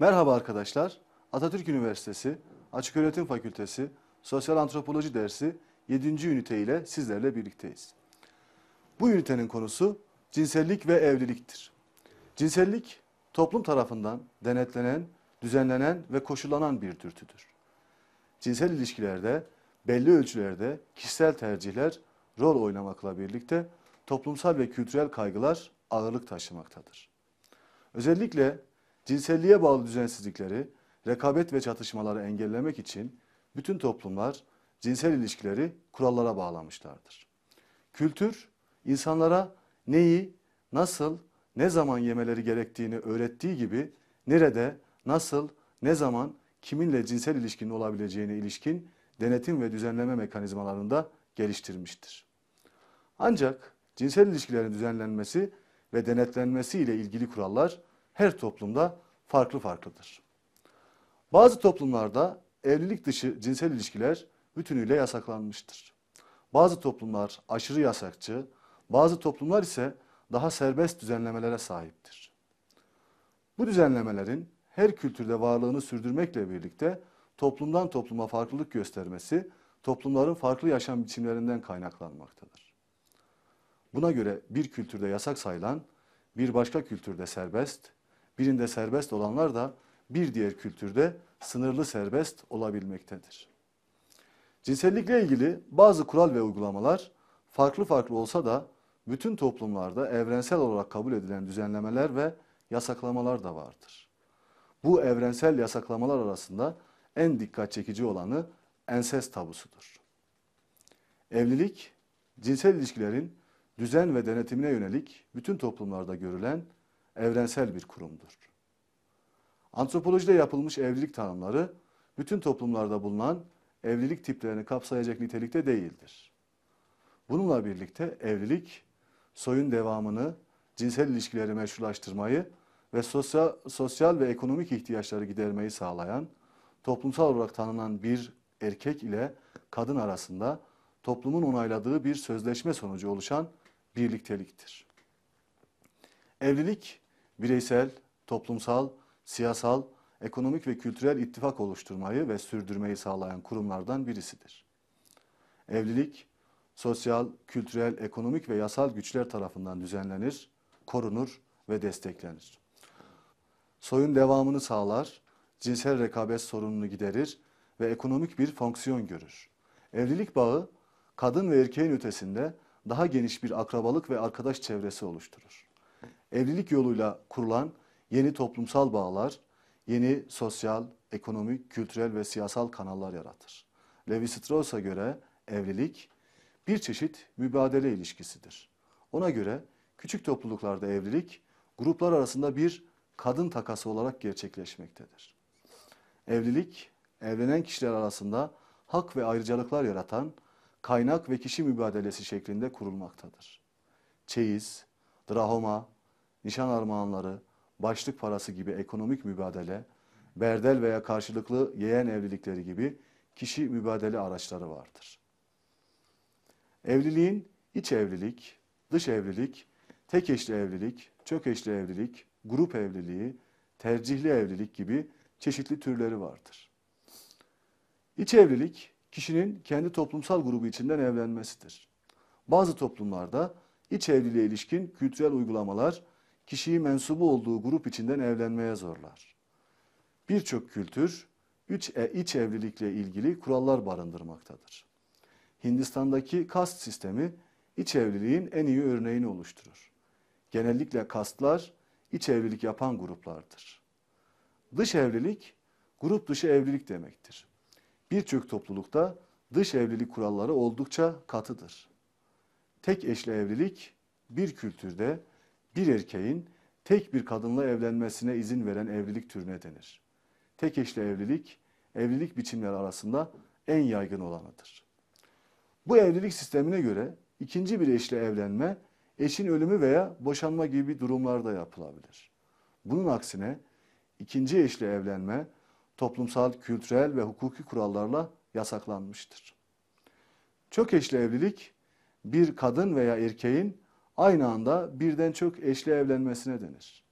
Merhaba arkadaşlar. Atatürk Üniversitesi Açıköğretim Fakültesi Sosyal Antropoloji dersi 7. ünite ile sizlerle birlikteyiz. Bu ünitenin konusu cinsellik ve evliliktir. Cinsellik toplum tarafından denetlenen, düzenlenen ve koşullanan bir dürtüdür. Cinsel ilişkilerde belli ölçülerde kişisel tercihler rol oynamakla birlikte toplumsal ve kültürel kaygılar ağırlık taşımaktadır. Özellikle cinselliğe bağlı düzensizlikleri, rekabet ve çatışmaları engellemek için bütün toplumlar cinsel ilişkileri kurallara bağlamışlardır. Kültür, insanlara neyi, nasıl, ne zaman yemeleri gerektiğini öğrettiği gibi nerede, nasıl, ne zaman, kiminle cinsel ilişkinin olabileceğine ilişkin denetim ve düzenleme mekanizmalarında geliştirmiştir. Ancak cinsel ilişkilerin düzenlenmesi ve denetlenmesi ile ilgili kurallar her toplumda farklı farklıdır. Bazı toplumlarda evlilik dışı cinsel ilişkiler bütünüyle yasaklanmıştır. Bazı toplumlar aşırı yasakçı, bazı toplumlar ise daha serbest düzenlemelere sahiptir. Bu düzenlemelerin her kültürde varlığını sürdürmekle birlikte toplumdan topluma farklılık göstermesi toplumların farklı yaşam biçimlerinden kaynaklanmaktadır. Buna göre bir kültürde yasak sayılan bir başka kültürde serbest, birinde serbest olanlar da bir diğer kültürde sınırlı serbest olabilmektedir. Cinsellikle ilgili bazı kural ve uygulamalar farklı farklı olsa da bütün toplumlarda evrensel olarak kabul edilen düzenlemeler ve yasaklamalar da vardır. Bu evrensel yasaklamalar arasında en dikkat çekici olanı ensest tabusudur. Evlilik, cinsel ilişkilerin düzen ve denetimine yönelik bütün toplumlarda görülen evrensel bir kurumdur. Antropolojide yapılmış evlilik tanımları bütün toplumlarda bulunan evlilik tiplerini kapsayacak nitelikte değildir. Bununla birlikte evlilik soyun devamını, cinsel ilişkileri meşrulaştırmayı ve sosyal, sosyal ve ekonomik ihtiyaçları gidermeyi sağlayan, toplumsal olarak tanınan bir erkek ile kadın arasında toplumun onayladığı bir sözleşme sonucu oluşan birlikteliktir. Evlilik bireysel, toplumsal, siyasal, ekonomik ve kültürel ittifak oluşturmayı ve sürdürmeyi sağlayan kurumlardan birisidir. Evlilik sosyal, kültürel, ekonomik ve yasal güçler tarafından düzenlenir, korunur ve desteklenir. Soyun devamını sağlar, cinsel rekabet sorununu giderir ve ekonomik bir fonksiyon görür. Evlilik bağı kadın ve erkeğin ötesinde daha geniş bir akrabalık ve arkadaş çevresi oluşturur. Evlilik yoluyla kurulan yeni toplumsal bağlar, yeni sosyal, ekonomik, kültürel ve siyasal kanallar yaratır. Levi Strauss'a göre evlilik bir çeşit mübadele ilişkisidir. Ona göre küçük topluluklarda evlilik gruplar arasında bir kadın takası olarak gerçekleşmektedir. Evlilik, evlenen kişiler arasında hak ve ayrıcalıklar yaratan kaynak ve kişi mübadelesi şeklinde kurulmaktadır. Çeyiz, drahoma, nişan armağanları, başlık parası gibi ekonomik mübadele, berdel veya karşılıklı yeğen evlilikleri gibi kişi mübadele araçları vardır. Evliliğin iç evlilik, dış evlilik, tek eşli evlilik, çok eşli evlilik, grup evliliği, tercihli evlilik gibi çeşitli türleri vardır. İç evlilik kişinin kendi toplumsal grubu içinden evlenmesidir. Bazı toplumlarda iç evliliğe ilişkin kültürel uygulamalar kişiyi mensubu olduğu grup içinden evlenmeye zorlar. Birçok kültür üç e, iç evlilikle ilgili kurallar barındırmaktadır. Hindistan'daki kast sistemi iç evliliğin en iyi örneğini oluşturur. Genellikle kastlar iç evlilik yapan gruplardır. Dış evlilik grup dışı evlilik demektir. Birçok toplulukta dış evlilik kuralları oldukça katıdır. Tek eşli evlilik bir kültürde bir erkeğin tek bir kadınla evlenmesine izin veren evlilik türüne denir. Tek eşli evlilik, evlilik biçimleri arasında en yaygın olanıdır. Bu evlilik sistemine göre ikinci bir eşle evlenme, eşin ölümü veya boşanma gibi durumlarda yapılabilir. Bunun aksine ikinci eşle evlenme toplumsal, kültürel ve hukuki kurallarla yasaklanmıştır. Çok eşli evlilik bir kadın veya erkeğin aynı anda birden çok eşle evlenmesine denir.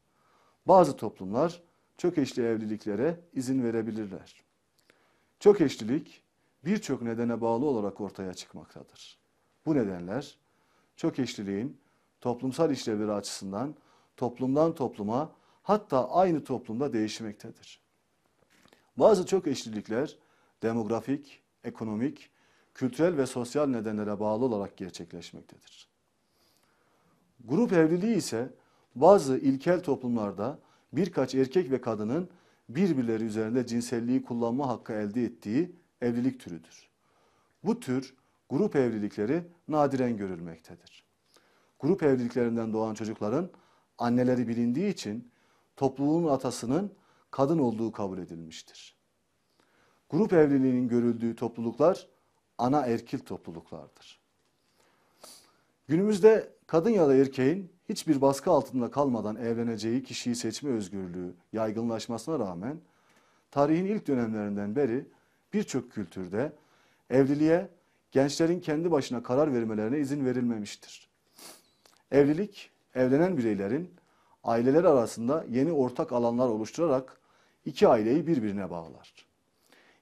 Bazı toplumlar çok eşli evliliklere izin verebilirler. Çok eşlilik birçok nedene bağlı olarak ortaya çıkmaktadır. Bu nedenler çok eşliliğin toplumsal işlevleri açısından toplumdan topluma hatta aynı toplumda değişmektedir. Bazı çok eşlilikler demografik, ekonomik, kültürel ve sosyal nedenlere bağlı olarak gerçekleşmektedir. Grup evliliği ise bazı ilkel toplumlarda birkaç erkek ve kadının birbirleri üzerinde cinselliği kullanma hakkı elde ettiği evlilik türüdür. Bu tür grup evlilikleri nadiren görülmektedir. Grup evliliklerinden doğan çocukların anneleri bilindiği için topluluğun atasının kadın olduğu kabul edilmiştir. Grup evliliğinin görüldüğü topluluklar ana erkil topluluklardır. Günümüzde kadın ya da erkeğin hiçbir baskı altında kalmadan evleneceği kişiyi seçme özgürlüğü yaygınlaşmasına rağmen tarihin ilk dönemlerinden beri birçok kültürde evliliğe gençlerin kendi başına karar vermelerine izin verilmemiştir. Evlilik, evlenen bireylerin aileler arasında yeni ortak alanlar oluşturarak iki aileyi birbirine bağlar.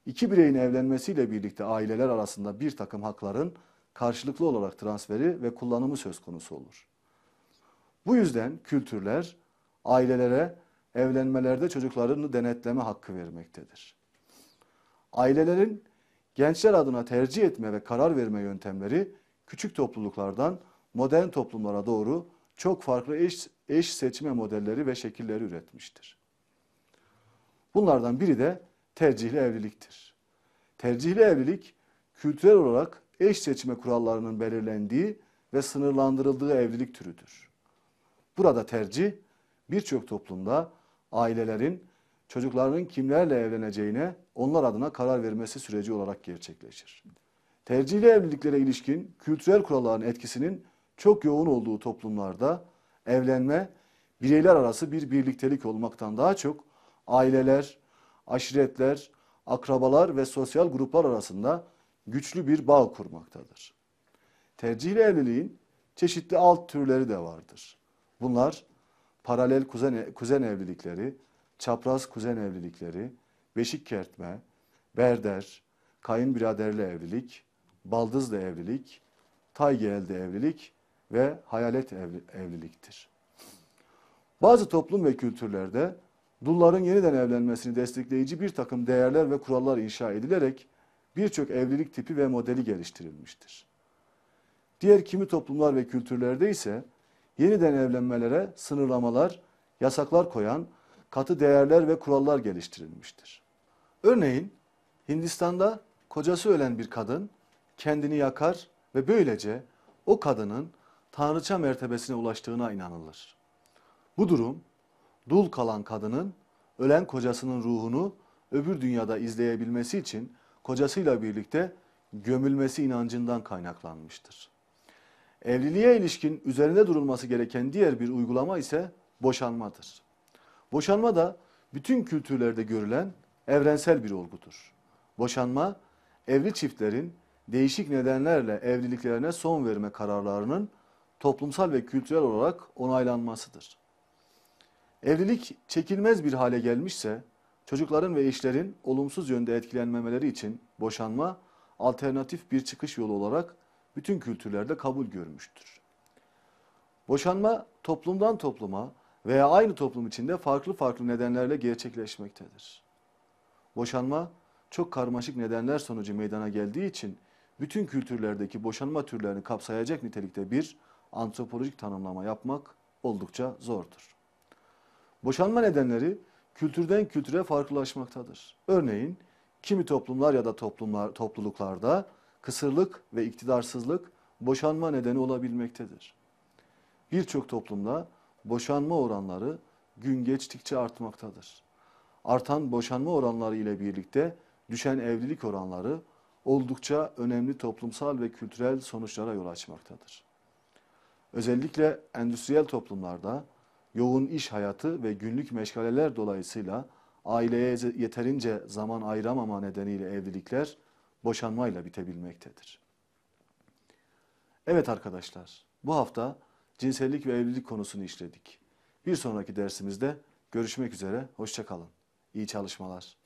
İki bireyin evlenmesiyle birlikte aileler arasında bir takım hakların karşılıklı olarak transferi ve kullanımı söz konusu olur. Bu yüzden kültürler ailelere evlenmelerde çocuklarını denetleme hakkı vermektedir. Ailelerin gençler adına tercih etme ve karar verme yöntemleri küçük topluluklardan modern toplumlara doğru çok farklı eş, eş seçme modelleri ve şekilleri üretmiştir. Bunlardan biri de tercihli evliliktir. Tercihli evlilik kültürel olarak eş seçme kurallarının belirlendiği ve sınırlandırıldığı evlilik türüdür. Burada tercih birçok toplumda ailelerin çocuklarının kimlerle evleneceğine onlar adına karar vermesi süreci olarak gerçekleşir. Tercihli evliliklere ilişkin kültürel kuralların etkisinin çok yoğun olduğu toplumlarda evlenme bireyler arası bir birliktelik olmaktan daha çok aileler, aşiretler, akrabalar ve sosyal gruplar arasında güçlü bir bağ kurmaktadır. Tercihli evliliğin çeşitli alt türleri de vardır. Bunlar paralel kuzen, kuzen evlilikleri, çapraz kuzen evlilikleri, beşik kertme, berder, kayınbiraderli evlilik, baldızlı evlilik, taygelde evlilik ve hayalet evli, evliliktir. Bazı toplum ve kültürlerde dulların yeniden evlenmesini destekleyici bir takım değerler ve kurallar inşa edilerek birçok evlilik tipi ve modeli geliştirilmiştir. Diğer kimi toplumlar ve kültürlerde ise yeniden evlenmelere sınırlamalar, yasaklar koyan katı değerler ve kurallar geliştirilmiştir. Örneğin Hindistan'da kocası ölen bir kadın kendini yakar ve böylece o kadının tanrıça mertebesine ulaştığına inanılır. Bu durum dul kalan kadının ölen kocasının ruhunu öbür dünyada izleyebilmesi için kocasıyla birlikte gömülmesi inancından kaynaklanmıştır. Evliliğe ilişkin üzerinde durulması gereken diğer bir uygulama ise boşanmadır. Boşanma da bütün kültürlerde görülen evrensel bir olgudur. Boşanma, evli çiftlerin değişik nedenlerle evliliklerine son verme kararlarının toplumsal ve kültürel olarak onaylanmasıdır. Evlilik çekilmez bir hale gelmişse, çocukların ve eşlerin olumsuz yönde etkilenmemeleri için boşanma alternatif bir çıkış yolu olarak bütün kültürlerde kabul görmüştür. Boşanma toplumdan topluma veya aynı toplum içinde farklı farklı nedenlerle gerçekleşmektedir. Boşanma çok karmaşık nedenler sonucu meydana geldiği için bütün kültürlerdeki boşanma türlerini kapsayacak nitelikte bir antropolojik tanımlama yapmak oldukça zordur. Boşanma nedenleri kültürden kültüre farklılaşmaktadır. Örneğin kimi toplumlar ya da toplumlar, topluluklarda kısırlık ve iktidarsızlık boşanma nedeni olabilmektedir. Birçok toplumda boşanma oranları gün geçtikçe artmaktadır. Artan boşanma oranları ile birlikte düşen evlilik oranları oldukça önemli toplumsal ve kültürel sonuçlara yol açmaktadır. Özellikle endüstriyel toplumlarda yoğun iş hayatı ve günlük meşgaleler dolayısıyla aileye yeterince zaman ayıramama nedeniyle evlilikler boşanmayla bitebilmektedir. Evet arkadaşlar, bu hafta cinsellik ve evlilik konusunu işledik. Bir sonraki dersimizde Görüşmek üzere, hoşçakalın. İyi çalışmalar.